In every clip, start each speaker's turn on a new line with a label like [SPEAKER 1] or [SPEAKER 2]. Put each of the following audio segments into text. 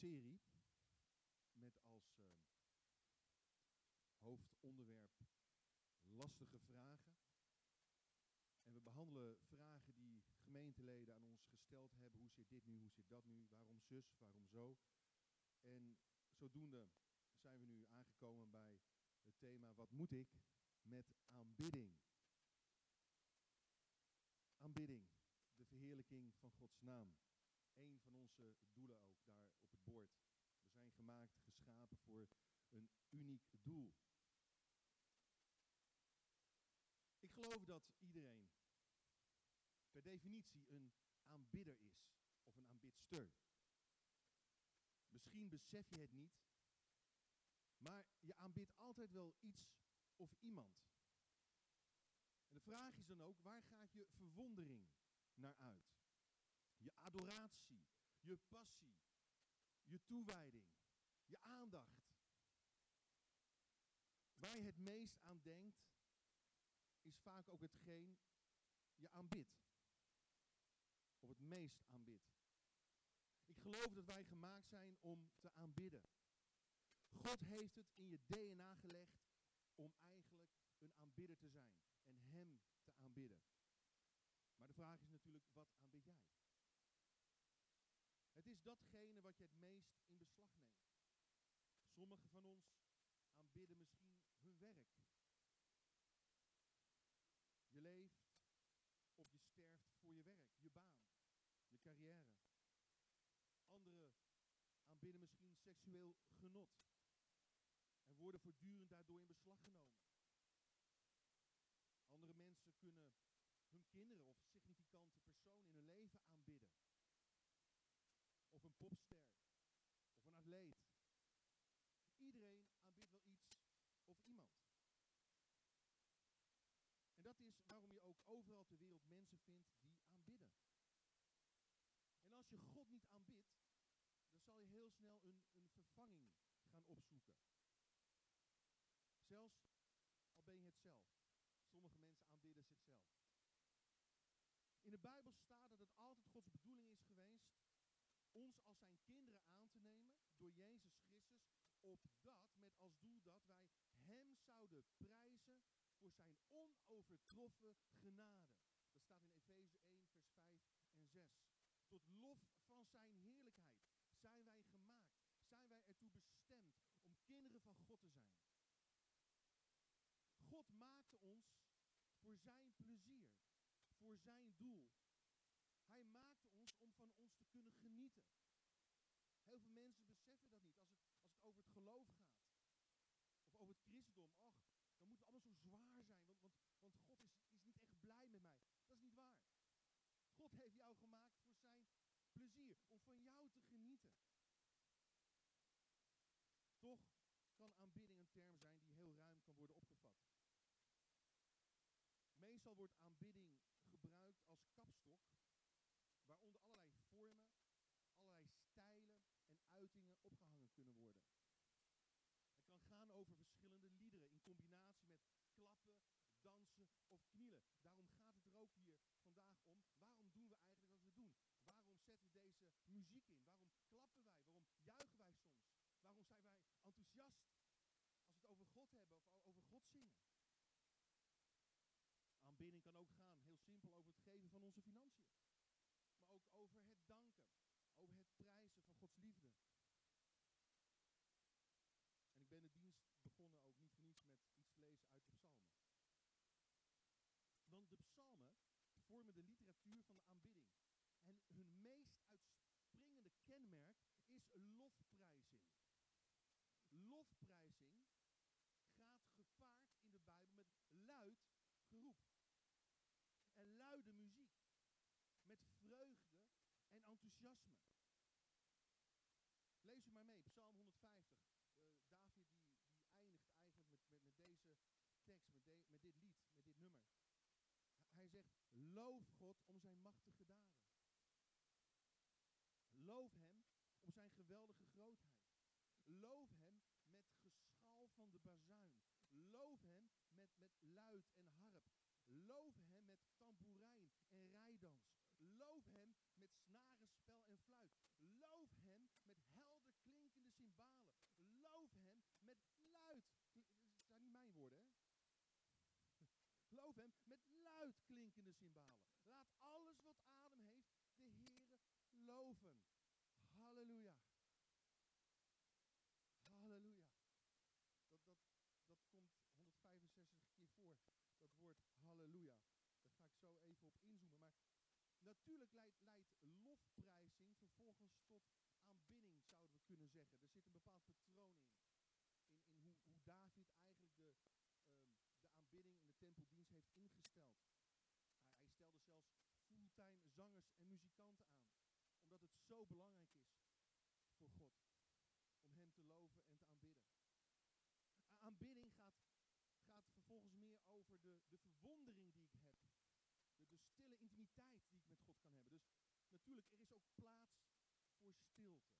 [SPEAKER 1] serie met als eh, hoofdonderwerp lastige vragen. En we behandelen vragen die gemeenteleden aan ons gesteld hebben. Hoe zit dit nu, hoe zit dat nu, waarom zus, waarom zo. En zodoende zijn we nu aangekomen bij het thema wat moet ik met aanbidding. Aanbidding, de verheerlijking van Gods naam. Eén van onze doelen ook daar op het bord. We zijn gemaakt, geschapen voor een uniek doel. Ik geloof dat iedereen per definitie een aanbidder is of een aanbidster. Misschien besef je het niet, maar je aanbidt altijd wel iets of iemand. En de vraag is dan ook, waar gaat je verwondering naar uit? Je adoratie, je passie, je toewijding, je aandacht. Waar je het meest aan denkt, is vaak ook hetgeen je aanbidt. Of het meest aanbidt. Ik geloof dat wij gemaakt zijn om te aanbidden. God heeft het in je DNA gelegd om eigenlijk een aanbidder te zijn en Hem te aanbidden. Maar de vraag is natuurlijk, wat aanbid jij? Het is datgene wat je het meest in beslag neemt. Sommigen van ons aanbidden misschien hun werk. Je leeft of je sterft voor je werk, je baan, je carrière. Anderen aanbidden misschien seksueel genot en worden voortdurend daardoor in beslag genomen. Andere mensen kunnen hun kinderen of significante personen in hun leven aanbidden. Of een popster. Of een atleet. Iedereen aanbidt wel iets of iemand. En dat is waarom je ook overal ter wereld mensen vindt die aanbidden. En als je God niet aanbidt, dan zal je heel snel een, een vervanging gaan opzoeken. Zelfs al ben je het zelf. Sommige mensen aanbidden zichzelf. In de Bijbel staat dat het altijd Gods bedoeling is geweest ons als zijn kinderen aan te nemen door Jezus Christus, opdat met als doel dat wij Hem zouden prijzen voor zijn onovertroffen genade. Dat staat in Efeze 1, vers 5 en 6. Tot lof van zijn heerlijkheid zijn wij gemaakt, zijn wij ertoe bestemd om kinderen van God te zijn. God maakte ons voor zijn plezier, voor zijn doel. Hij maakte ons om van ons te kunnen genieten. Heel veel mensen beseffen dat niet. Als het, als het over het geloof gaat, of over het christendom, ach, dan moet allemaal zo zwaar zijn, want, want, want God is, is niet echt blij met mij. Dat is niet waar. God heeft jou gemaakt voor zijn plezier, om van jou te genieten. Toch kan aanbidding een term zijn die heel ruim kan worden opgevat. Meestal wordt aanbidding gebruikt als kapstok, waaronder allerlei allerlei stijlen en uitingen opgehangen kunnen worden. Het kan gaan over verschillende liederen in combinatie met klappen, dansen of knielen. Daarom gaat het er ook hier vandaag om. Waarom doen we eigenlijk wat we doen? Waarom zetten we deze muziek in? Waarom klappen wij? Waarom juichen wij soms? Waarom zijn wij enthousiast als we het over God hebben of over God zingen? Aanbidding kan ook gaan, heel simpel, over het geven van onze financiën. Maar ook over het danken, over het prijzen van Gods liefde. En ik ben de dienst begonnen ook niet voor niets met iets lezen uit de psalmen. Want de psalmen vormen de literatuur van de aanbidding. En hun meest uitspringende kenmerk is lofprijzing. Lofprijzing gaat gepaard in de Bijbel met luid geroep. En luide muziek. Met vreugde en enthousiasme. Lees u maar mee, Psalm 150. Uh, eh, David die, die eindigt eigenlijk met, met, met deze tekst, met, de, met dit lied, met dit nummer. Hij zegt, loof God om zijn machtige daden. Loof hem om zijn geweldige grootheid. Loof hem met geschal van de bazuin. Loof hem met, met luid en harp. Loof hem met tamboerijn en rijdans. Loof hem met snarenspel en fluit. Loof hem met helder klinkende cymbalen. Loof hem met luid. Eh, dat zijn niet mijn woorden, hè? Loof hem met luid klinkende cymbalen. Laat alles wat adem heeft de Heer loven. Halleluja. Halleluja. Dat, dat, dat komt 165 keer voor, dat woord halleluja. Daar ga ik zo even op inzoomen. Maar natuurlijk leidt, lofprijzing vervolgens tot aanbidding, zouden we kunnen zeggen. Er zit een bepaald patroon in. In, hoe, hoe David eigenlijk de, ehm, de aanbidding in de tempeldienst heeft ingesteld. Hij, hij stelde zelfs fulltime zangers en muzikanten aan. Omdat het zo belangrijk is voor God. Om hem te loven en te aanbidden. Aanbidding gaat, gaat vervolgens meer over de, de verwondering die ik heb. Intimiteit die ik met God kan hebben. Dus natuurlijk, er is ook plaats voor stilte.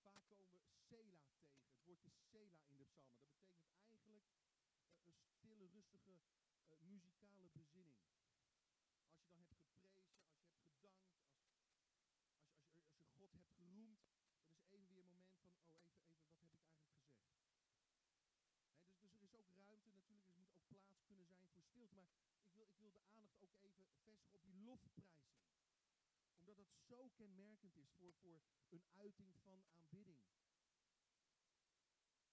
[SPEAKER 1] Vaak komen we Sela tegen. Het woordje Sela in de psalmen. Dat betekent eigenlijk uh, een stille, rustige uh, muzikale bezinning. Als je dan hebt geprezen, als je hebt gedankt, als, als, als, je, als je God hebt geroemd, dan is even weer een moment van, oh even, even, wat heb ik eigenlijk gezegd? He, dus, dus er is ook ruimte natuurlijk, er moet ook plaats kunnen zijn voor stilte. Maar ik wil, ik wil de aandacht ook even vestigen op die lofprijzing omdat het zo kenmerkend is voor, voor een uiting van aanbidding.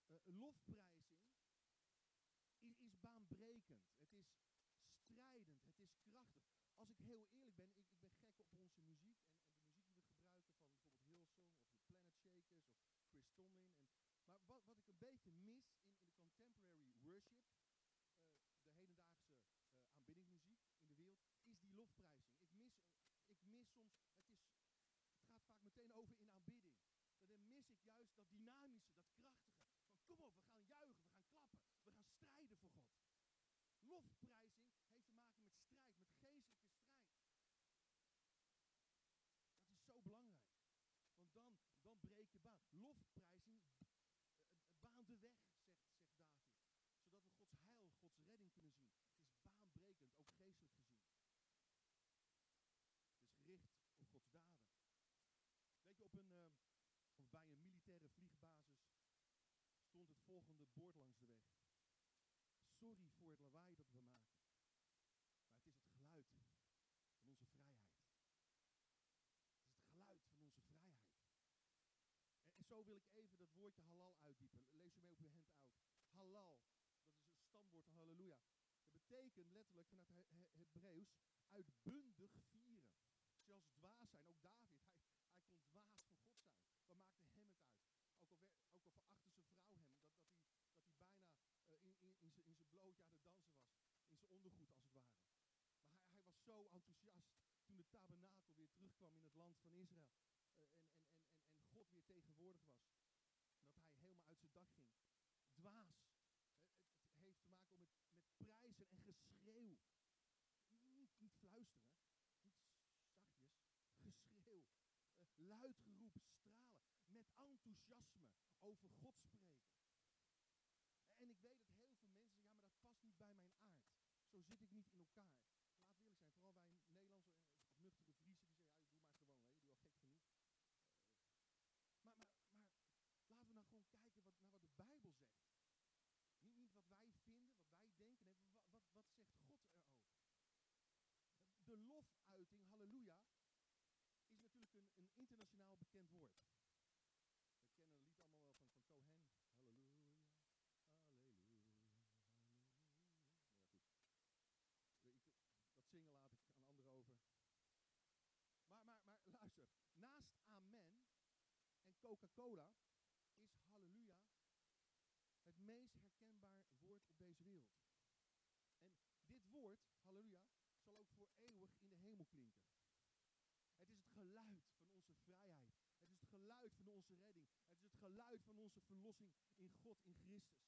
[SPEAKER 1] Uh, lofprijzing is, is, baanbrekend. Het is strijdend. Het is krachtig. Als ik heel eerlijk ben, ik, ik ben gek op onze muziek. En, en de muziek die we gebruiken van bijvoorbeeld Hillsong of de Planet Shakers of Chris Tomlin. En, maar wat, wat ik een beetje mis in, in de contemporary worship, uh, de hedendaagse uh, aanbiddingsmuziek in de wereld, is die lofprijzing. Ik mis ik mis het, is, het gaat vaak meteen over in aanbidding. Dan mis ik juist dat dynamische, dat krachtige. Van kom op, we gaan juichen, we gaan klappen, we gaan strijden voor God. Lofprijzing heeft te maken met strijd, met geestelijke strijd. Dat is zo belangrijk. Want dan, dan breek je baan. Lofprijzing baant de weg, zegt, zegt David. Zodat we Gods heil, Gods redding kunnen zien. Het is baanbrekend, ook geestelijk gezien gericht op Gods daden. Weet je, op een, uh, bij een militaire vliegbasis stond het volgende bord langs de weg. Sorry voor het lawaai dat we maken. Maar het is het geluid van onze vrijheid. Het is het geluid van onze vrijheid. En, zo wil ik even dat woordje halal uitdiepen. Lees u mee op uw handout. Halal, dat is een stamwoord van halleluja. Dat betekent letterlijk vanuit het Hebreeuws uitbundig vieren zelfs dwaas zijn. Ook David, hij, hij kon dwaas voor God zijn. Wat maakte hem het uit? Ook al, ook al verachtte zijn vrouw hem, dat, dat, hij, dat hij bijna uh, in, in, in zijn blootje aan het dansen was. In zijn ondergoed als het ware. Maar hij, hij was zo enthousiast toen de tabernakel weer terugkwam in het land van Israël. Uh, en, en, en, en, God weer tegenwoordig was. Dat hij helemaal uit zijn dak ging. Dwaas. Het, het heeft te maken met, met prijzen en geschreeuw. Niet, niet fluisteren geschreeuw, uh, luid geroep, stralen, met enthousiasme over God spreken. En ik weet dat heel veel mensen zeggen, ja, maar dat past niet bij mijn aard. Zo zit ik niet in elkaar. Laat eerlijk zijn, vooral wij Nederlandse of nuchtere Friesen, die zeggen, ja, doe maar gewoon, hè, doe al gek genoeg. Uh, maar, maar, maar laten we nou gewoon kijken wat, naar wat de Bijbel zegt. Niet, niet wat wij vinden, wat wij denken, nee, wat, wat, wat zegt God erover? De lofuiting, halleluja, is natuurlijk een, een internationaal bekend woord. We kennen het lied allemaal wel van, van Cohen. Halleluja, halleluja, halleluja. Ja. Dat zingen laat ik aan anderen over. Maar, maar, maar luister, naast amen en Coca-Cola is halleluja het meest herkenbaar woord op deze wereld. En dit woord, halleluja, ook voor eeuwig in de hemel klinken. Het is het geluid van onze vrijheid. Het is het geluid van onze redding. Het is het geluid van onze verlossing in God, in Christus.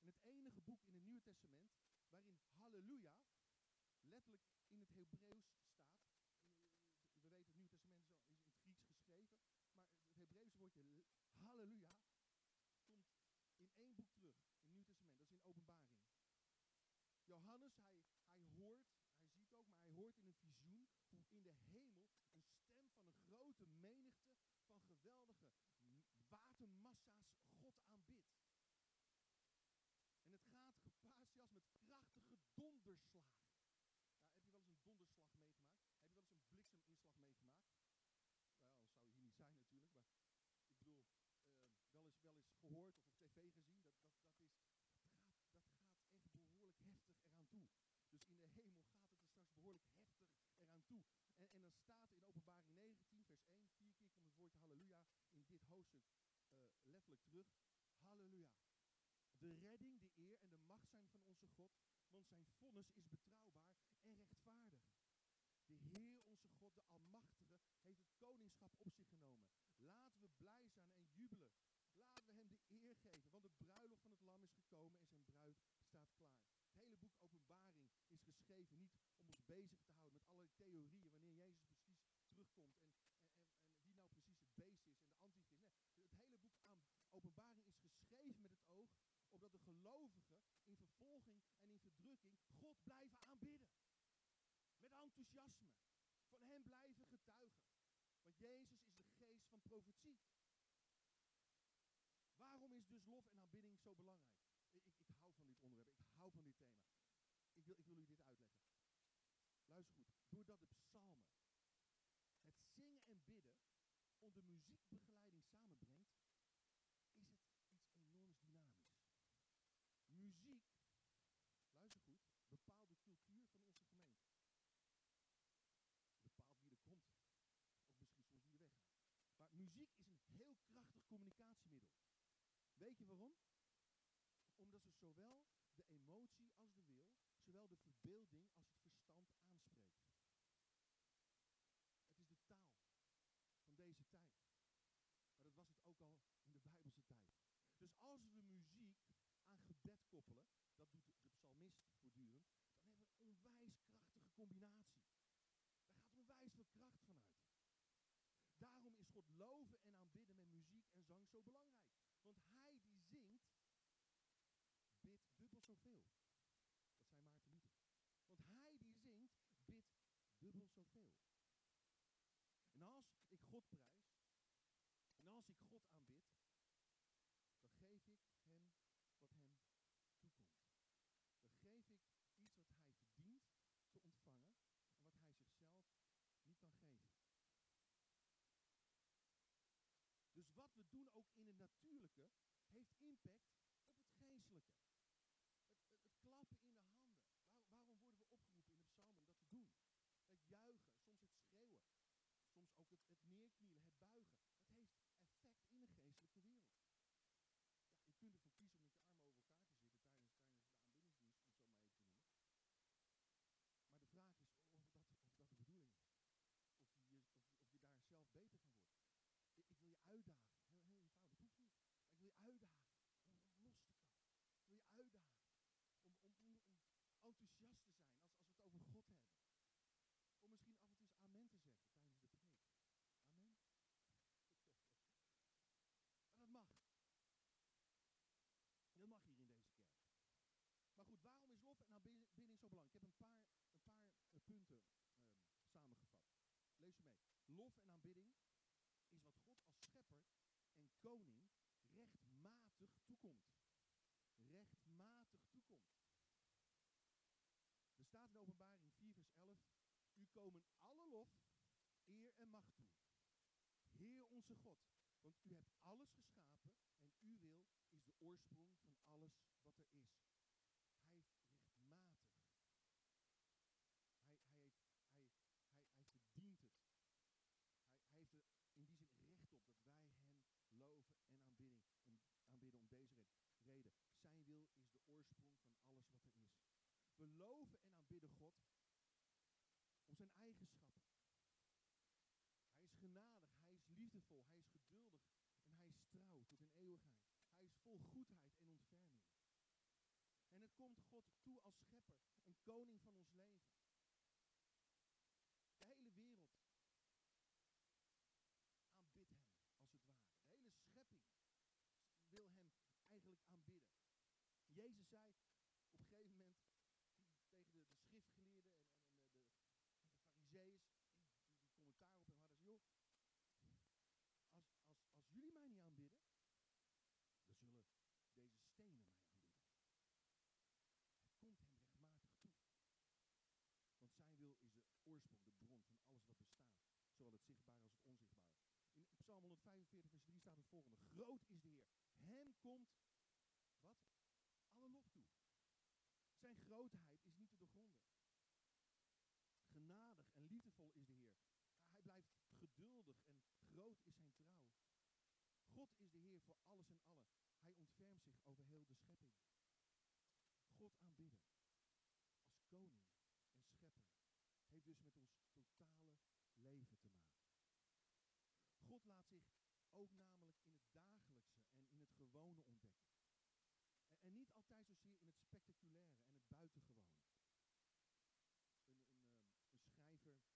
[SPEAKER 1] En het enige boek in het Nieuwe Testament waarin halleluja letterlijk in het Hebreeuws staat. We weten het Nieuwe Testament is in het Grieks geschreven. Maar het Hebreeuwse woordje halleluja komt in één boek terug. In het Nieuwe Testament. Dat is in openbaring. Johannes, hij, hoort in een visioen hoe in de hemel een stem van een grote menigte van geweldige watermassa's God aanbidt. En het gaat gepaasjas met krachtige donderslagen. Ja, heb je wel eens een donderslag meegemaakt? Heb je wel eens een blikseminslag meegemaakt? Nou, ja, zou je hier niet zijn natuurlijk, maar ik bedoel, eh, wel, eens, wel eens gehoord of op tv gezien staat in openbaring 19, vers 1, vier keer komt het woordje halleluja in dit hoofdstuk uh, letterlijk terug. Halleluja. De redding, de eer en de macht zijn van onze God, want zijn vonnis is betrouwbaar en rechtvaardig. De Heer, onze God, de Almachtige, heeft het koningschap op zich genomen. Laten we blij zijn en jubelen. Laten we hem de eer geven, want de bruiloft van het lam is gekomen en zijn bruid staat klaar. Het hele boek Openbaring is geschreven niet om ons bezig te houden met allerlei theorieën en, en, en, wie nou precies het beest is en de antichrist. Nee, het hele boek aan Openbaring is geschreven met het oog opdat de gelovigen in vervolging en in verdrukking God blijven aanbidden. Met enthousiasme. Van hem blijven getuigen. Want Jezus is de geest van profetie. Waarom is dus lof en aanbidding zo belangrijk? Ik, ik, ik hou van dit onderwerp. Ik hou van dit thema. Ik wil, ik wil u dit uitleggen. Luister goed. Doordat de psalmen het zingen en bidden onder muziekbegeleiding samenbrengt, is het iets enorms dynamisch. Muziek, luister goed, bepaalt de cultuur van onze gemeente. Bepaalt wie er komt. Ook misschien soms wie er weggaat. Maar muziek is een heel krachtig communicatiemiddel. Weet je waarom? Omdat ze zowel de emotie als de wil, zowel de verbeelding als het verstand aanspreekt. Het is de taal van deze tijd. Maar dat was het ook al in de Bijbelse tijd. Dus als we muziek aan gebed dat doet de psalmist voortdurend, dan hebben we een onwijs krachtige combinatie. Daar gaat onwijs veel kracht van uit. Daarom is God loven en aanbidden met muziek en zang zo belangrijk. Want hij die zingt, bidt dubbel zoveel. Dat zei Maarten Luther. Want hij die zingt, bidt dubbel zoveel. En als ik God prijs, en als ik God aanbid, dan geef ik hem wat hem toekomt. Dan geef ik iets wat hij verdient te ontvangen en wat hij zichzelf niet kan geven. Dus wat we doen ook in het natuurlijke heeft impact op het geestelijke. Het, het, het klappen in de handen. waarom worden we opgeroepen in de psalmen om dat te doen? Het juichen, soms het schreeuwen, soms ook het, het neerknielen, het buigen. Dat heeft effect in de geestelijke wereld. Ja, je kunt ervoor kiezen om met je armen over elkaar te zitten tijdens, tijdens de aanbiddingsdienst, om het zo maar even te noemen. Maar de vraag is of dat, of dat de bedoeling is. Of je, of, of je daar zelf beter van wordt. Ik, ik wil je uitdagen. Heel, heel eenvoudig. Dat hoeft niet. Maar ik wil je uitdagen om, om los te komen. Ik wil je uitdagen om, om, om, om enthousiast te zijn als, als we het over God hebben. Om misschien af en toe eens amen te zeggen tijdens de preek. Amen. En dat mag. Dat mag hier in deze kerk. Maar goed, waarom is lof en Ik heb een paar, een paar uh, punten um, samengevat. Lees je mee. Lof en aanbidding is wat God als schepper en koning rechtmatig toekomt. Rechtmatig toekomt. Er staat in openbaring 4 vers 11. U komen alle lof, eer en macht toe. Heer onze God, want u hebt alles geschapen en uw wil is de oorsprong van alles wat er is. Hij heeft rechtmatig. Hij, hij, heeft, hij, hij, hij verdient het. Hij, hij heeft er in die zin recht op dat wij hem loven en aanbidding, om, aanbidden om deze reden. Zijn wil is de oorsprong van alles wat er is. We loven en aanbidden God om zijn eigenschappen. Hij is genadig, hij is hij is geduldig en hij is trouw tot in eeuwigheid. Hij is vol goedheid en ontferming. En het komt God toe als schepper en koning van ons leven. 45, vers 3 staat het volgende. Groot is de Heer. Hem komt, wat? Alle lof toe. Zijn grootheid is niet te doorgronden. Genadig en liefdevol is de Heer. Hij blijft geduldig en groot is zijn trouw. God is de Heer voor alles en allen. Hij ontfermt zich over heel de schepping. God aanbidden. God laat zich ook namelijk in het dagelijkse en in het gewone ontdekken. En, niet altijd zozeer in het spectaculaire en het buitengewone. Een, een, ehm,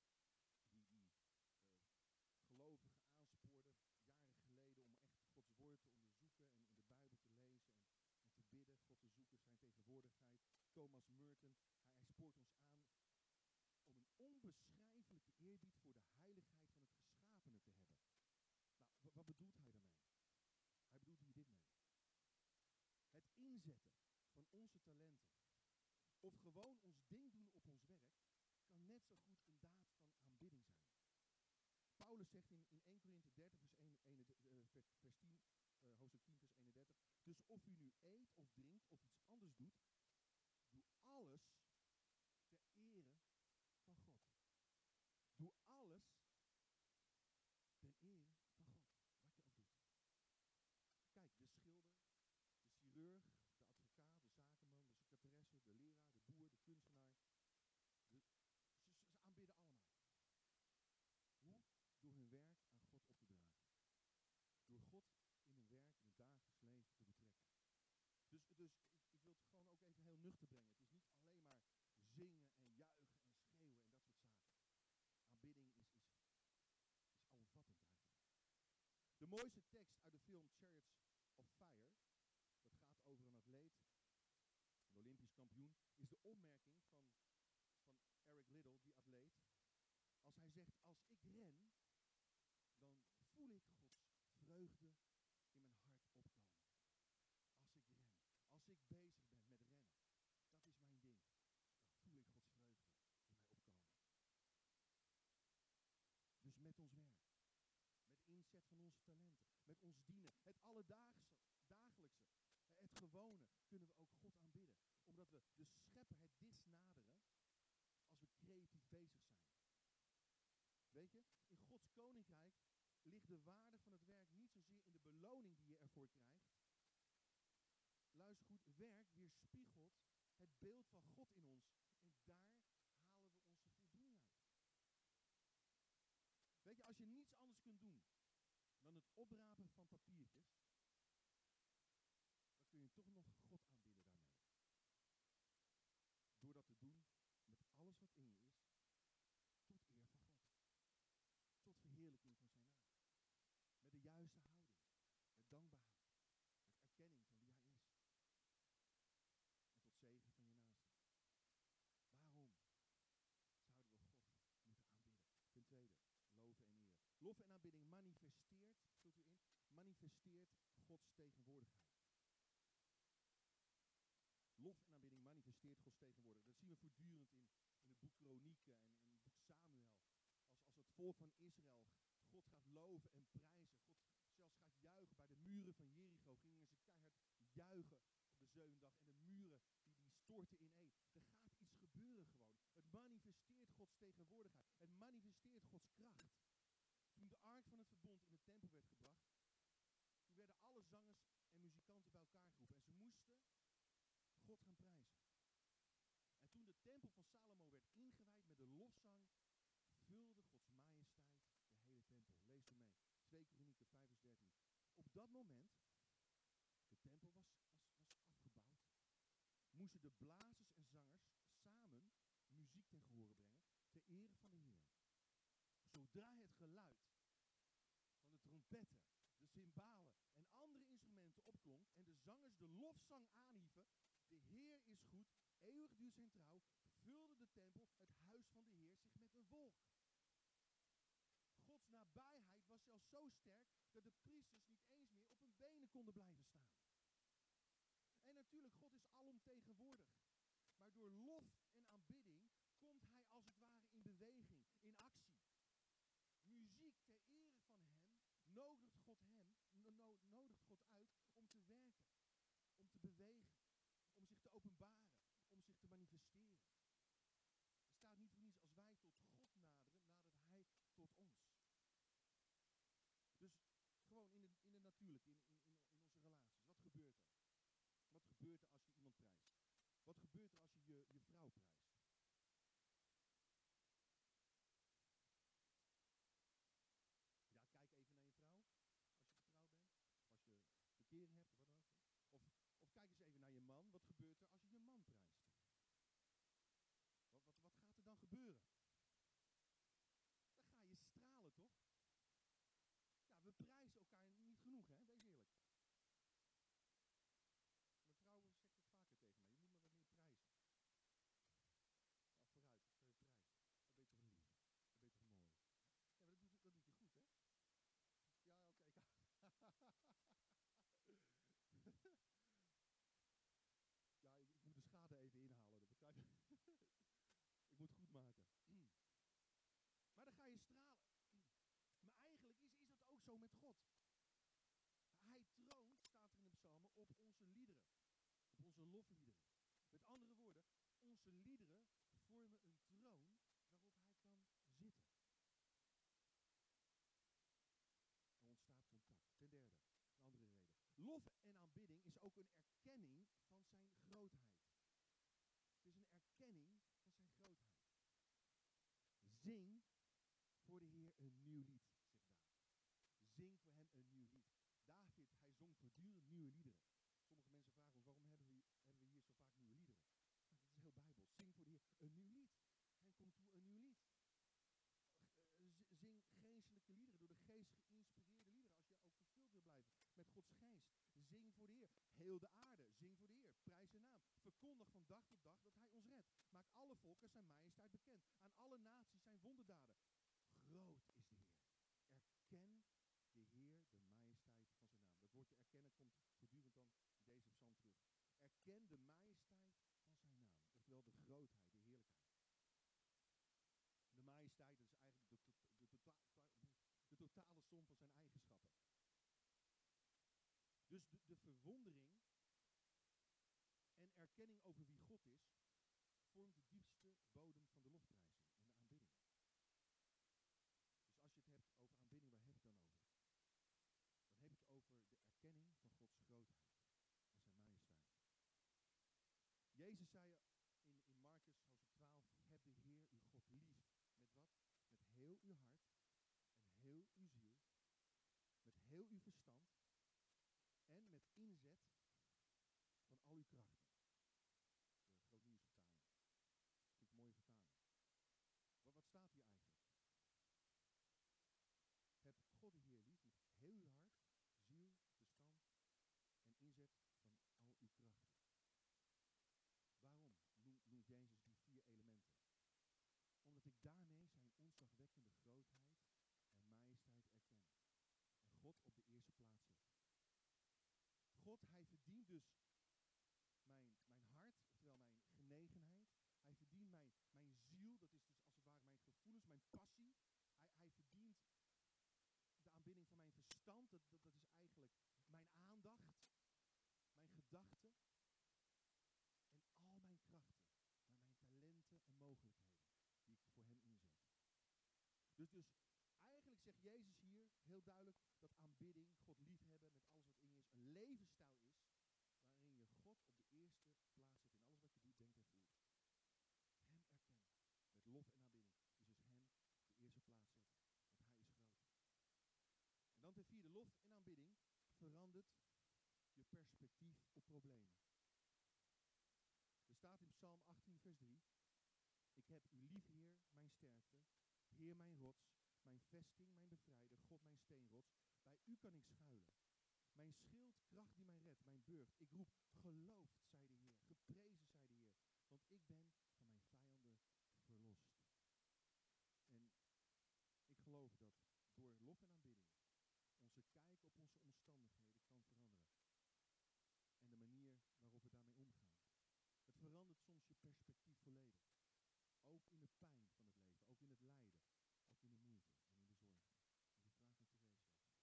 [SPEAKER 1] schrijver die, die uh, gelovigen aanspoorde jaren geleden om echt Gods woord te onderzoeken en in de Bijbel te lezen en, te bidden, God te zoeken, zijn tegenwoordigheid. Thomas Merton, hij, hij spoort ons aan om een onbeschrijfelijke eerbied voor de heiligheid van het geschapene te hebben. Nou, wat bedoelt hij daarmee? Hij bedoelt hier dit mee. Het inzetten van onze talenten, of gewoon ons ding doen op ons werk, kan net zo goed een daad van aanbidding zijn. Paulus zegt in, in 1 Korinthe 30, vers, 1, 1, uh, vers 10, uh, hoofdstuk 10, vers 31. Dus of u nu eet of drinkt of iets anders doet, doe alles ter ere van God. Doe alles ten ere van God. Wat je ook doet. Kijk, de schilder, de chirurg, de advocaat, de zakenman, de secretaresse, de leraar, de boer, de kunstenaar. De, ze, ze aanbidden allemaal. Hoe? Door hun werk aan God op te dragen. Door God in hun werk, in het dagelijks leven te betrekken. Dus, dus ik, ik wil het gewoon ook even heel nuchter brengen. Het is niet alleen maar zingen en juichen en schreeuwen en dat soort zaken. Aanbidding is, is, is alomvattend eigenlijk. De mooiste tekst uit de film Chariots of Fire, dat gaat over een atleet, een Olympisch kampioen, is de opmerking van, van Eric Liddell, die atleet. Als hij zegt, als ik ren, dan voel ik Gods vreugde in mijn hart opkomen. Als ik ren, als ik bezig ben met rennen, dat is mijn ding. Dan voel ik Gods vreugde in mij opkomen. Dus met ons werk, inzet van onze talenten, met ons dienen, het alledaagse, dagelijkse, het gewone, kunnen we ook God aanbidden. Omdat we de schepper het dichtst naderen als we creatief bezig zijn. Weet je, in Gods koninkrijk ligt de waarde van het werk niet zozeer in de beloning die je ervoor krijgt. Luister goed, werk weerspiegelt het beeld van God in ons. En daar halen we onze voldoening uit. Weet je, als je niets anders kunt doen dan het oprapen van papiertjes, dan kun je toch nog God aanbidden daarmee. Door dat te doen met alles wat in je is, tot eer van God. Tot verheerlijking van zijn naam. Met de juiste houding, met dankbaarheid, met erkenning van wie hij is. En tot zegen van je naaste. Waarom zouden we God moeten aanbidden? Ten tweede, loven en eren. Lof en aanbidding manifesteert, vult u in, manifesteert Gods tegenwoordigheid. Lof en aanbidding manifesteert Gods tegenwoordigheid. Dat zien we voortdurend in, in het boek Kronieken en in het boek Samuel. Als, als het volk van Israël God gaat loven en prijzen. God zelfs gaat juichen bij de muren van Jericho. Gingen ze keihard juichen op de zevende dag. En de muren die, die storten ineen. Er gaat iets gebeuren gewoon. Het manifesteert Gods tegenwoordigheid. Het manifesteert Gods kracht. Toen de ark van het verbond in de tempel werd gebracht. Toen werden alle zangers en muzikanten bij elkaar geroepen. En ze moesten God gaan prijzen. En toen de tempel van Salomo werd ingewijd met de lofzang, vulde Gods majesteit de hele tempel. Lees er mee. 2 Kronieken 5 vers 13. Op dat moment, de tempel was, was, was afgebouwd, moesten de blazers en zangers samen muziek ten gehore brengen ter ere van de. Zodra het geluid van de trompetten, de cymbalen en andere instrumenten opklonk en de zangers de lofzang aanhieven, de Heer is goed, eeuwig duurt zijn trouw, vulde de tempel, het huis van de Heer, zich met een wolk. Gods nabijheid was zelfs zo sterk dat de priesters niet eens meer op hun benen konden blijven staan. En natuurlijk, God is alomtegenwoordig. Maar door lof ter ere van hem nodigt God hem, nodigt God uit om te werken, om te bewegen, om zich te openbaren, om zich te manifesteren. Het staat niet voor niets, als wij tot God naderen, nadert Hij tot ons. Dus gewoon in de, in de natuurlijk, in, in, in onze relaties, wat gebeurt er? Wat gebeurt er als je iemand prijst? Wat gebeurt er als je je, je vrouw prijst? Zo met God. Hij troont, staat er in de psalmen, op onze liederen. Op onze lofliederen. Met andere woorden, onze liederen vormen een troon waarop hij kan zitten. Er ontstaat contact. Ten derde, een andere reden. Lof en aanbidding is ook een erkenning van zijn grootheid. Het is een erkenning van zijn grootheid. Zing voor de Heer een nieuw lied. Zing voor hem een nieuw lied. David, hij zong voortdurend nieuwe liederen. Sommige mensen vragen waarom hebben we, hebben we hier zo vaak nieuwe liederen? Nou, dat is heel bijbels. Zing voor de Heer een nieuw lied. Hem komt toe een nieuw lied. Zing geestelijke liederen, door de geest geïnspireerde liederen. Als je ook vervuld wil blijven met Gods geest. Zing voor de Heer. Heel de aarde, zing voor de Heer. Prijs zijn naam. Verkondig van dag tot dag dat Hij ons redt. Maak alle volken zijn majesteit bekend. Aan alle naties zijn wonderdaden. Groot is de Heer. Erken de Heer de majesteit van zijn naam. Dat woordje erkennen komt voortdurend dan in deze psalm terug. Erken de majesteit van zijn de grootheid, de heerlijkheid. De majesteit, is eigenlijk de, de, tota-, de totale som van zijn eigenschappen. Dus de, de verwondering en erkenning over wie God is, vormt de diepste bodem van de lofprijzing en de aanbidding. Dus als je het hebt over aanbidding, waar heb ik het dan over? Dan heb ik het over de erkenning van Gods grootheid en zijn majesteit. Jezus zei in, in Marcus hoofdstuk 12, heb de Heer uw God lief. Met wat? Met heel uw hart en heel uw ziel. Met heel uw verstand. En met inzet van al uw krachten. De grootnieuwsvertaling. Vind ik een mooie vertaling. Maar wat staat hier eigenlijk? Heb God de Heer lief met heel uw hart, ziel, verstand en inzet van al uw krachten. Waarom noemt Jezus die vier elementen? Omdat ik daarmee zijn onzagwekkende grootheid en majesteit erken. En God op de eerste plaats zet. God, hij dus mijn, mijn hart, oftewel mijn genegenheid. Hij verdient mijn, mijn ziel, dat is dus als het ware mijn gevoelens, mijn passie. Hij, hij verdient de aanbidding van mijn verstand, dat, dat, dat is eigenlijk mijn aandacht, mijn gedachten. En al mijn krachten, mijn talenten en mogelijkheden die ik voor hem inzet. Dus, dus eigenlijk zegt Jezus hier heel duidelijk dat aanbidding, God liefhebben met alles wat in je is, een levensstijl is waarin je God op de eerste plaats zet in alles wat je doet, denkt en voelt. Hem erkennen met lof en aanbidding is dus hem op de eerste plaats zetten, want hij is groot. En dan ten vierde, lof en aanbidding verandert je perspectief op problemen. Er staat in Psalm 18, vers 3. Ik heb u lief, Heer, mijn sterkte, Heer, mijn rots, mijn vesting, mijn bevrijder, God, mijn steenrots. Bij u kan ik schuilen. Mijn schild, kracht die mij redt, mijn burcht. Ik roep, geloofd, zei de Heer, geprezen, zei de Heer. Want ik ben van mijn vijanden verlost. En ik geloof dat door lof en aanbidding onze kijk op onze omstandigheden kan veranderen. En de manier waarop we daarmee omgaan. Het verandert soms je perspectief volledig. Ook in de pijn van het leven, ook in het lijden, ook in de moeite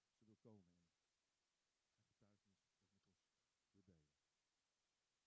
[SPEAKER 1] en in de zorgen. En je vraagt aan Theresia of ze wil komen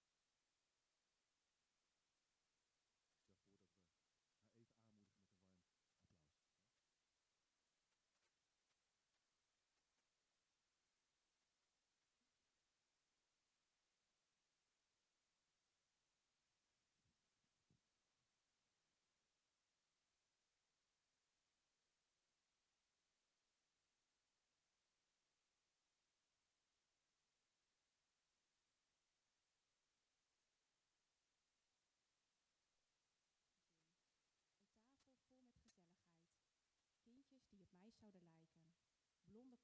[SPEAKER 1] en haar getuigenis ook met ons wil delen.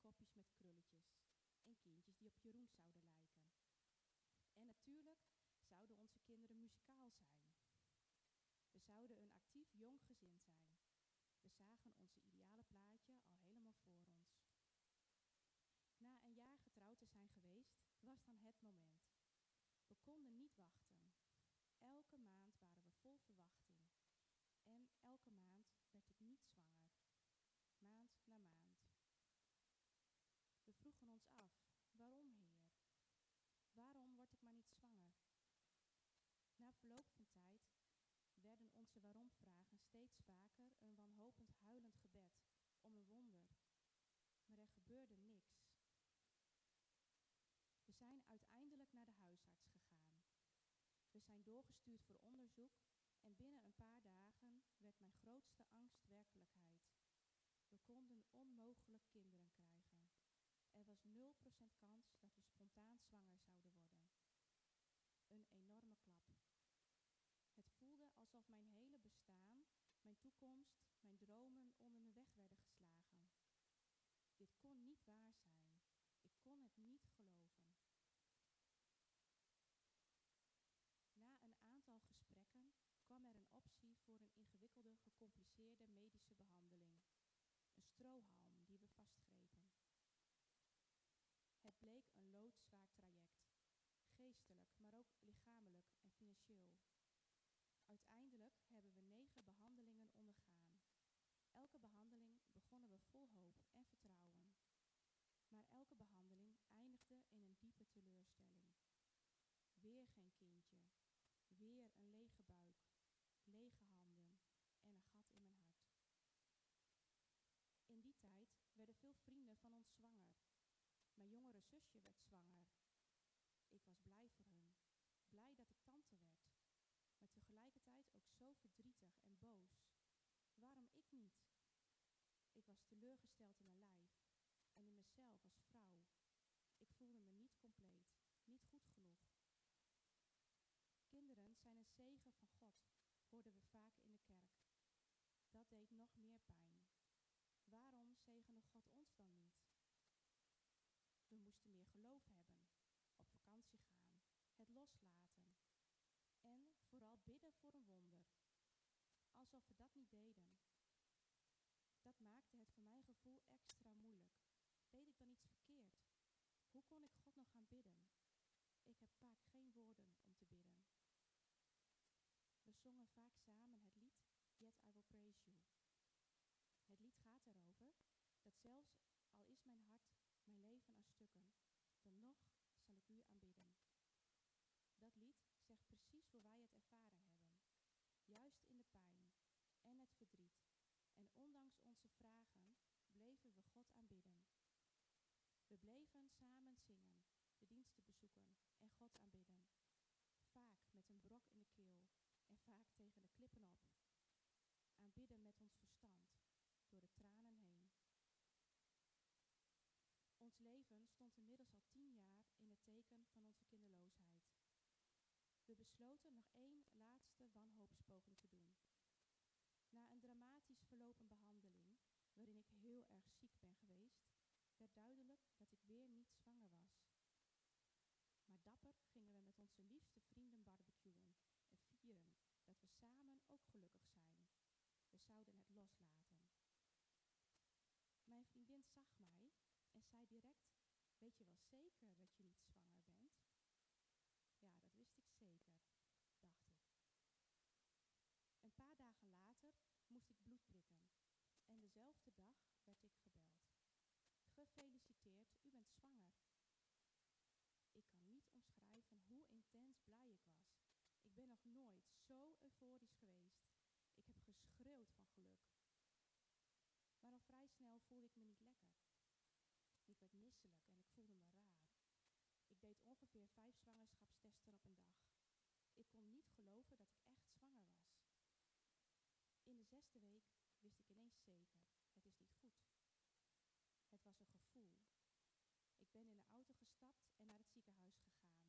[SPEAKER 2] Kopjes met krulletjes en kindjes die op Jeroen zouden lijken. En natuurlijk zouden onze kinderen muzikaal zijn. We zouden een actief jong gezin zijn. We zagen onze ideale plaatje al helemaal voor ons. Na een jaar getrouwd te zijn geweest, was dan het moment. We konden niet wachten. Elke maand waren we vol verwachting. En elke maand werd ik niet zwanger. Maand na maand. We vroegen af, waarom Heer? Waarom word ik maar niet zwanger? Na verloop van tijd werden onze waarom-vragen steeds vaker een wanhopend huilend gebed om een wonder. Maar er gebeurde niks. We zijn uiteindelijk naar de huisarts gegaan. We zijn doorgestuurd voor onderzoek en binnen een paar dagen werd mijn grootste angst werkelijkheid. We konden onmogelijk kinderen krijgen. Er was 0% kans dat we spontaan zwanger zouden worden. Een enorme klap. Het voelde alsof mijn hele bestaan, mijn toekomst, mijn dromen onder me weg werden geslagen. Dit kon niet waar zijn. Ik kon het niet geloven. Na een aantal gesprekken kwam er een optie voor een ingewikkelde, gecompliceerde medische behandeling. Een strohalm die we vastgrepen. Een loodzwaar traject. Geestelijk, maar ook lichamelijk en financieel. Uiteindelijk hebben we negen behandelingen ondergaan. Elke behandeling begonnen we vol hoop en vertrouwen. Maar elke behandeling eindigde in een diepe teleurstelling. Weer geen kindje. Weer een lege buik, lege handen en een gat in mijn hart. In die tijd werden veel vrienden van ons zwanger. Mijn jongere zusje werd zwanger. Ik was blij voor hun. Blij dat ik tante werd. Maar tegelijkertijd ook zo verdrietig en boos. Waarom ik niet? Ik was teleurgesteld in mijn lijf en in mezelf als vrouw. Ik voelde me niet compleet, niet goed genoeg. Kinderen zijn een zegen van God, hoorden we vaak in de kerk. Dat deed nog meer pijn. Waarom zegende God ons dan niet? Moesten meer geloof hebben, op vakantie gaan, het loslaten. En vooral bidden voor een wonder. Alsof we dat niet deden. Dat maakte het voor mijn gevoel extra moeilijk. Deed ik dan iets verkeerd? Hoe kon ik God nog gaan bidden? Ik heb vaak geen woorden om te bidden. We zongen vaak samen het lied Yet I Will Praise You. Het lied gaat erover dat zelfs al is mijn hart, mijn leven aan stukken, dan nog zal ik u aanbidden. Dat lied zegt precies hoe wij het ervaren hebben. Juist in de pijn en het verdriet. En ondanks onze vragen bleven we God aanbidden. We bleven samen zingen, de diensten bezoeken en God aanbidden. Vaak met een brok in de keel en vaak tegen de klippen op. Aanbidden met ons verstand, door de tranen heen. Ons leven stond inmiddels al tien jaar in het teken van onze kinderloosheid. We besloten nog één laatste wanhoopspoging te doen. Na een dramatisch verlopen behandeling, waarin ik heel erg ziek ben geweest, werd duidelijk dat ik weer niet zwanger was. Maar dapper gingen we met onze liefste vrienden barbecuen en vieren dat we samen ook gelukkig zijn. We zouden het loslaten. Mijn vriendin zag mij en zei direct, weet je wel zeker dat je niet zwanger bent? Ja, dat wist ik zeker, dacht ik. Een paar dagen later moest ik bloed prikken en dezelfde dag werd ik gebeld. Gefeliciteerd, u bent zwanger. Ik kan niet omschrijven hoe intens blij ik was. Ik ben nog nooit zo euforisch geweest. Ik heb geschreeuwd van geluk. Maar al vrij snel voelde ik me niet lekker. Ik werd misselijk en ik voelde me raar. Ik deed ongeveer vijf zwangerschapstesten op een dag. Ik kon niet geloven dat ik echt zwanger was. In de zesde week wist ik ineens zeker, het is niet goed. Het was een gevoel. Ik ben in de auto gestapt en naar het ziekenhuis gegaan.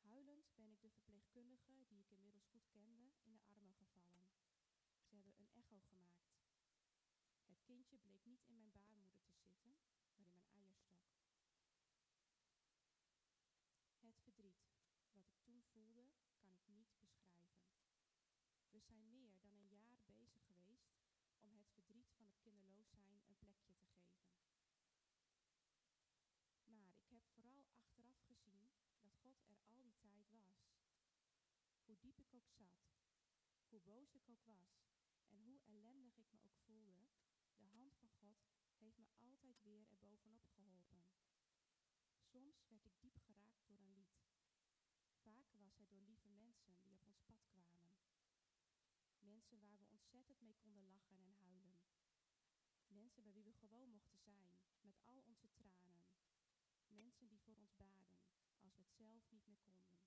[SPEAKER 2] Huilend ben ik de verpleegkundige, die ik inmiddels goed kende, in de armen gevallen. Ze hebben een echo gemaakt. Het kindje bleek niet in mijn baarmoeder te zitten, maar in mijn voelde, kan ik niet beschrijven. We zijn meer dan een jaar bezig geweest om het verdriet van het kinderloos zijn een plekje te geven. Maar ik heb vooral achteraf gezien dat God er al die tijd was. Hoe diep ik ook zat, hoe boos ik ook was en hoe ellendig ik me ook voelde, de hand van God heeft me altijd weer erbovenop geholpen. Soms werd ik diep geraakt door een lied. Vaker was het door lieve mensen die op ons pad kwamen. Mensen waar we ontzettend mee konden lachen en huilen. Mensen bij wie we gewoon mochten zijn, met al onze tranen. Mensen die voor ons baden, als we het zelf niet meer konden.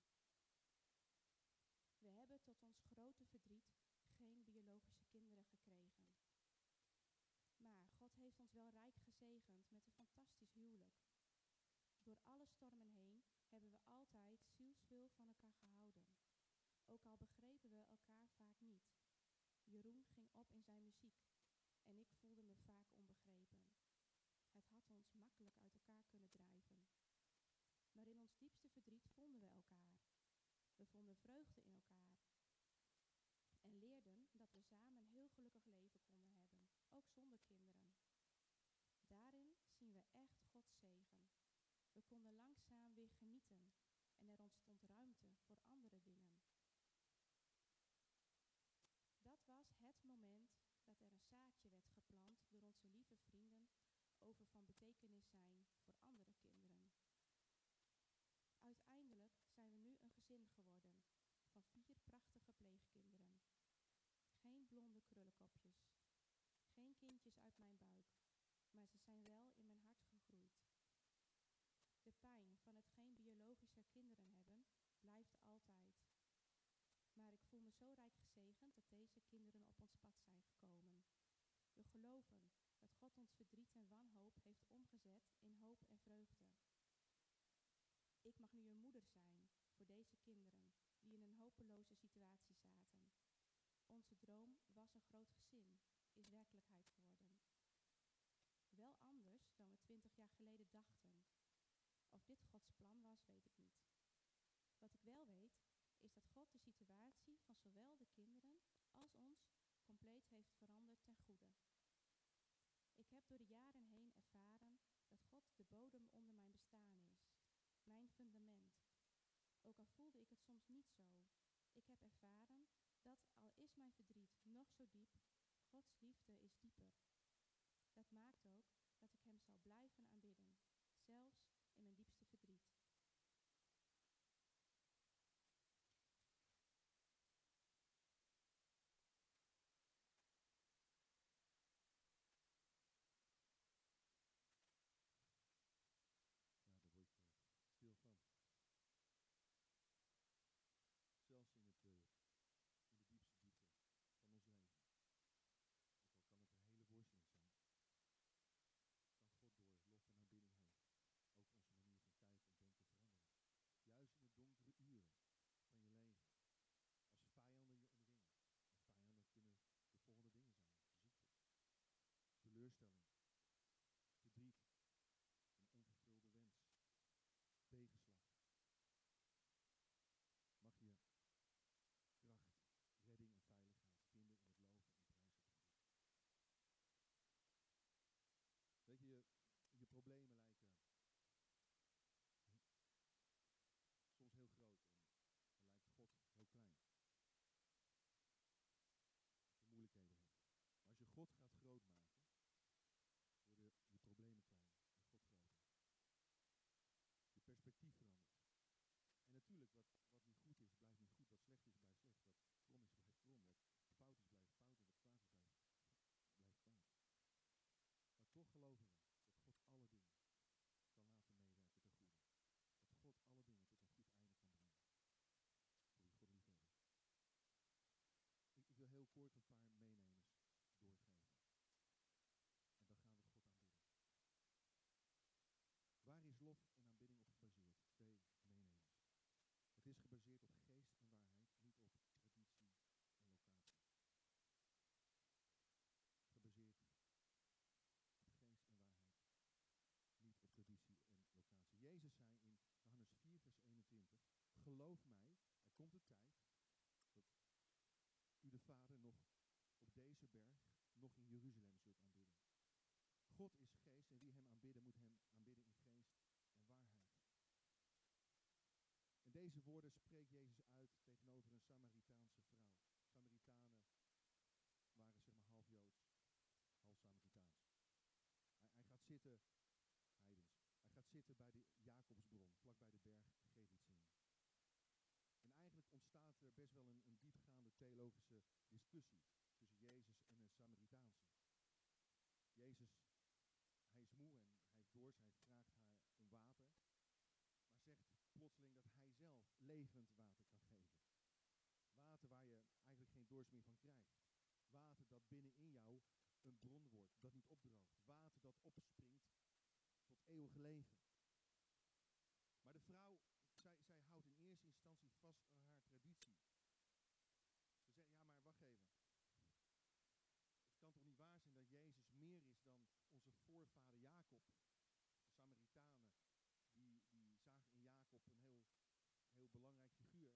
[SPEAKER 2] We hebben tot ons grote verdriet geen biologische kinderen gekregen. Maar God heeft ons wel rijk gezegend met een fantastisch huwelijk. Door alle stormen heen hebben we altijd zielsveel van elkaar gehouden. Ook al begrepen we elkaar vaak niet. Jeroen ging op in zijn muziek en ik voelde me vaak onbegrepen. Het had ons makkelijk uit elkaar kunnen drijven. Maar in ons diepste verdriet vonden we elkaar. We vonden vreugde in elkaar. En leerden dat we samen een heel gelukkig leven konden hebben, ook zonder kinderen. Daarin zien we echt Gods zegen. We konden langzaam weer genieten en er ontstond ruimte voor andere dingen. Dat het moment dat er een zaadje werd geplant door onze lieve vrienden over van betekenis zijn voor andere kinderen. Uiteindelijk zijn we nu een gezin geworden van vier prachtige pleegkinderen. Geen blonde krullenkopjes, geen kindjes uit mijn buik, maar ze zijn wel in mijn hart gegroeid. De pijn van het geen biologische kinderen hebben blijft altijd. Maar ik voel me zo rijk gezegend dat deze kinderen op ons pad zijn gekomen. We geloven dat God ons verdriet en wanhoop heeft omgezet in hoop en vreugde. Ik mag nu een moeder zijn voor deze kinderen die in een hopeloze situatie zaten. Onze droom was een groot gezin, is werkelijkheid geworden. Wel anders dan we twintig jaar geleden dachten. Of dit Gods plan was, weet ik niet. Wat ik wel weet, is dat God de situatie van zowel de kinderen als ons compleet heeft veranderd ten goede. Ik heb door de jaren heen ervaren dat God de bodem onder mijn bestaan is, mijn fundament. Ook al voelde ik het soms niet zo, ik heb ervaren dat al is mijn verdriet nog zo diep, Gods liefde is dieper. Dat maakt ook dat ik Hem zal blijven aanbidden, zelfs
[SPEAKER 1] ik wil heel kort een paar meenemers doorgeven. En dan gaan we God aanbidden. Waar is lof en aanbidding op gebaseerd? Twee meenemers. Het is gebaseerd op geest en waarheid, niet op traditie en locatie. Gebaseerd op geest en waarheid, niet op traditie en locatie. Jezus zei in Johannes 4, vers 21, geloof mij, het Vader nog op berg, nog in Jeruzalem zult aanbidden. God is geest en wie hem aanbidden moet hem aanbidden in geest en waarheid. En deze woorden spreekt Jezus uit tegenover een Samaritaanse vrouw. Samaritanen waren zeg maar half Joods, half Samaritaans. Hij, hij gaat zitten, heidens, hij gaat zitten bij de Jacobsbron, vlakbij de berg Gerizim. En eigenlijk ontstaat er best wel een, een theologische discussie tussen Jezus en een Samaritaanse. Jezus, hij is moe en hij heeft dorst, hij vraagt haar om water, maar zegt plotseling dat hij zelf levend water kan geven. Water waar je eigenlijk geen dorst meer van krijgt. Water dat binnenin jou een bron wordt, dat niet opdroogt. Water dat opspringt tot eeuwig leven. Maar de vrouw, zij, zij houdt in eerste instantie vast aan haar traditie. Ze zegt, ja maar wacht even. Het kan toch niet waar zijn dat Jezus meer is dan onze voorvader De Samaritanen, die, die zagen in Jacob een heel, heel belangrijk figuur.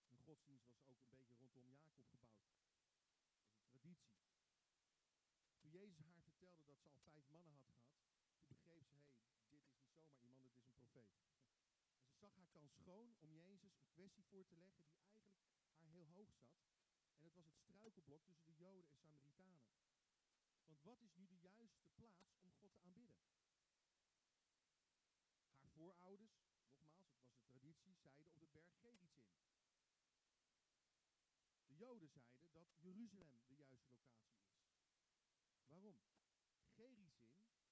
[SPEAKER 1] En hun godsdienst was ook een beetje rondom Jacob gebouwd. Dat was een traditie. Toen Jezus haar vertelde dat ze al vijf mannen had gehad, toen begreep ze, hé, hey, dit is niet zomaar iemand, het is een profeet. En ze zag haar kans schoon om Jezus een kwestie voor te leggen die eigenlijk haar heel hoog zat. En het was het struikelblok tussen de Joden en Samaritanen. Want wat is nu de juiste plaats om God te aanbidden? Haar voorouders, nogmaals, het was de traditie, zeiden op de berg Gerizim. De Joden zeiden dat Jeruzalem de juiste locatie is. Waarom? Gerizim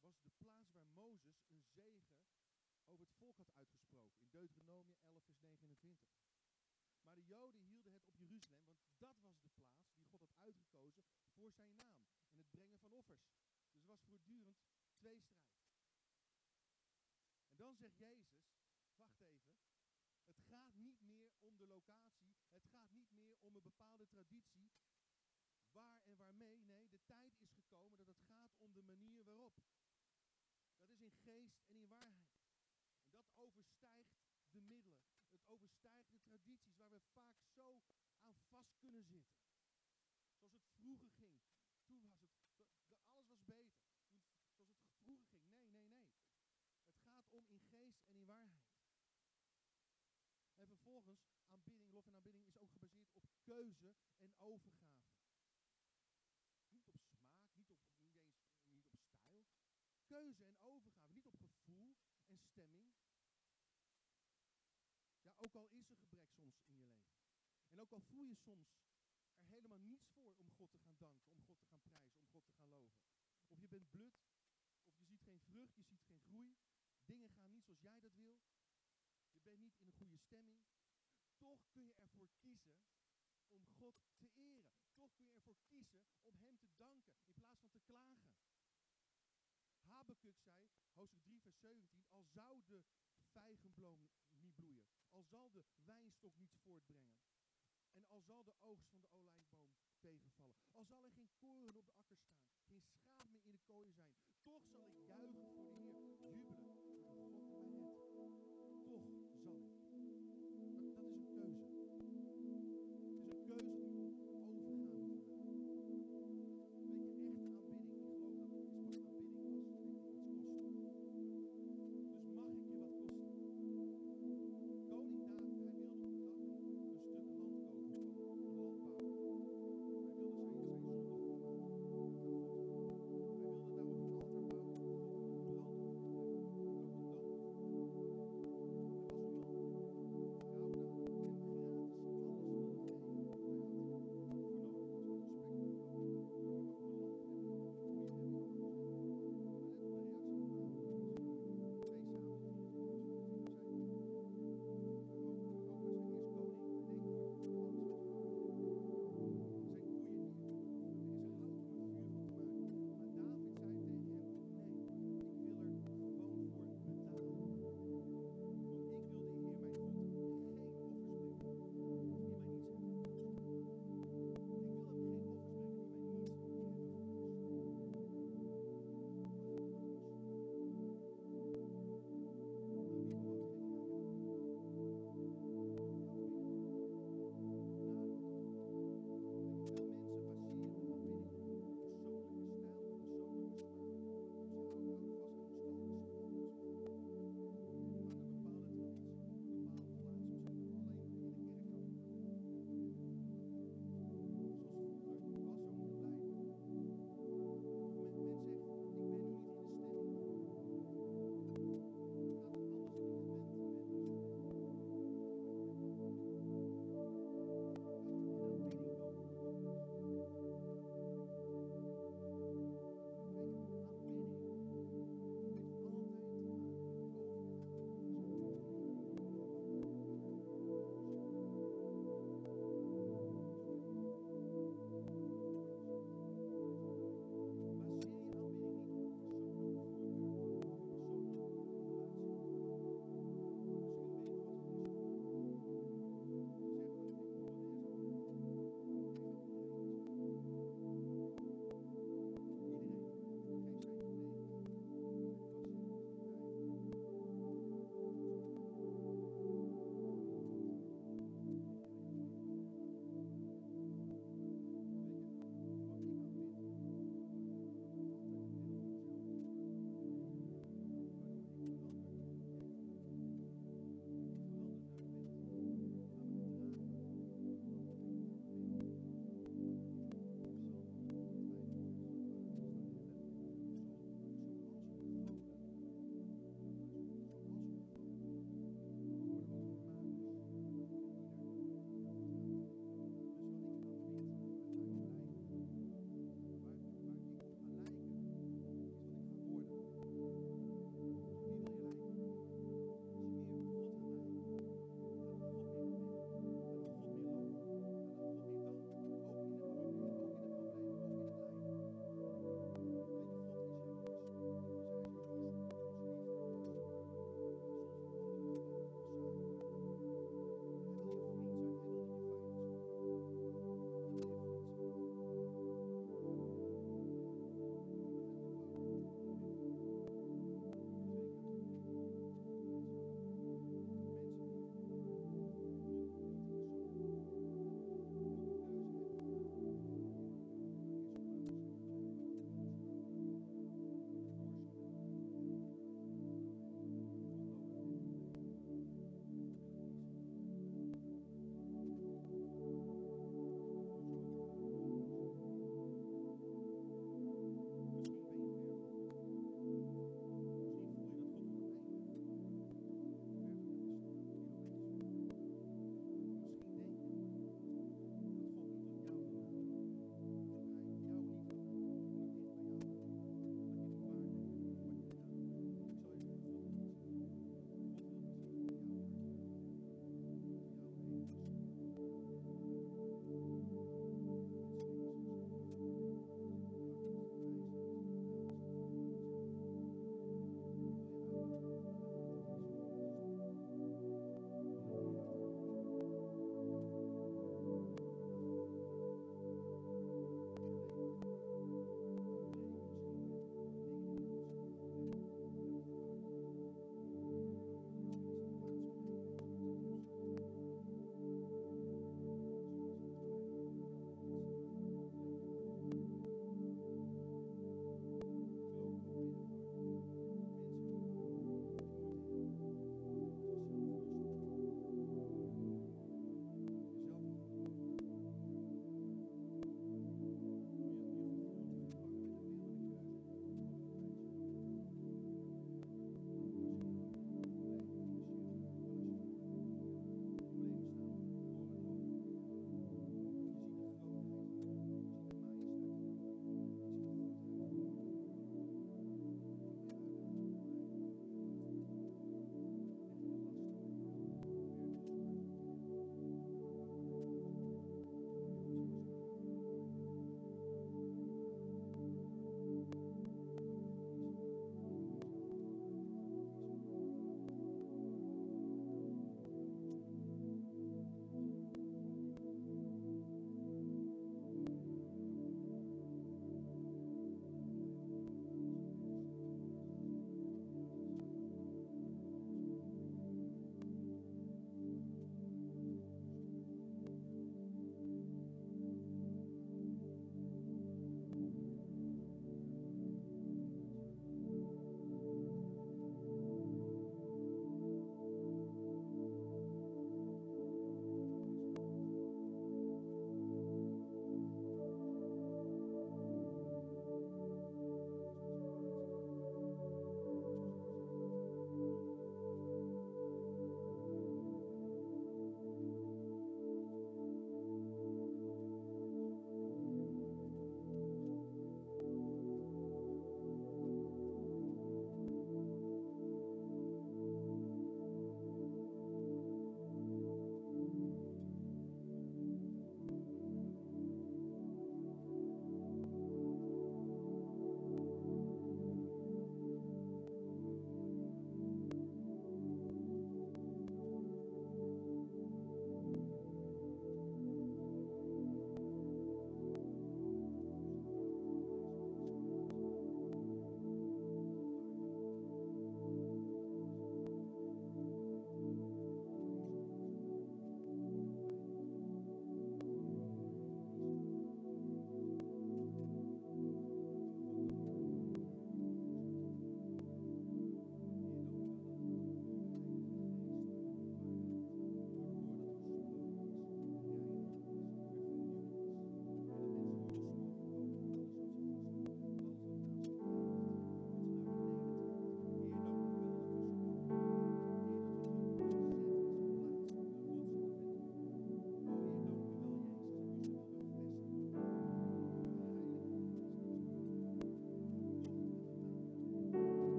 [SPEAKER 1] was de plaats waar Mozes een zegen over het volk had uitgesproken. In Deuteronomium 11 vers 29. Maar de Joden hielden het op Jeruzalem, want dat was de plaats die God had uitgekozen voor zijn naam. Brengen van offers. Dus er was voortdurend tweestrijd. En dan zegt Jezus, wacht even, het gaat niet meer om de locatie, het gaat niet meer om een bepaalde traditie, waar en waarmee. Nee, de tijd is gekomen dat het gaat om de manier waarop. Dat is in geest en in waarheid. En dat overstijgt de middelen. Het overstijgt de tradities waar we vaak zo aan vast kunnen zitten. Zoals het vroeger ging. Toen was het, alles was beter. Toen, zoals het vroeger ging. Nee, nee, nee. Het gaat om in geest en in waarheid. En vervolgens, aanbidding, lof en aanbidding is ook gebaseerd op keuze en overgave. Niet op smaak, niet, op, niet niet op stijl. Keuze en overgave, niet op gevoel en stemming. Ja, ook al is er gebrek soms in je leven. En ook al voel je soms er helemaal niets voor om God te gaan danken, om God te gaan prijzen, om God te gaan loven. Of je bent blut, of je ziet geen vrucht, je ziet geen groei. Dingen gaan niet zoals jij dat wil. Je bent niet in een goede stemming. Toch kun je ervoor kiezen om God te eren. Toch kun je ervoor kiezen om Hem te danken in plaats van te klagen. Habakuk zei, hoofdstuk 3 vers 17, al zou de vijgenboom niet bloeien, al zal de wijnstok niets voortbrengen, en al zal de oogst van de olijfboom tegenvallen, al zal er geen koren op de akker staan, geen schaap meer in de kooien zijn, toch zal ik juichen voor de Heer, jubelen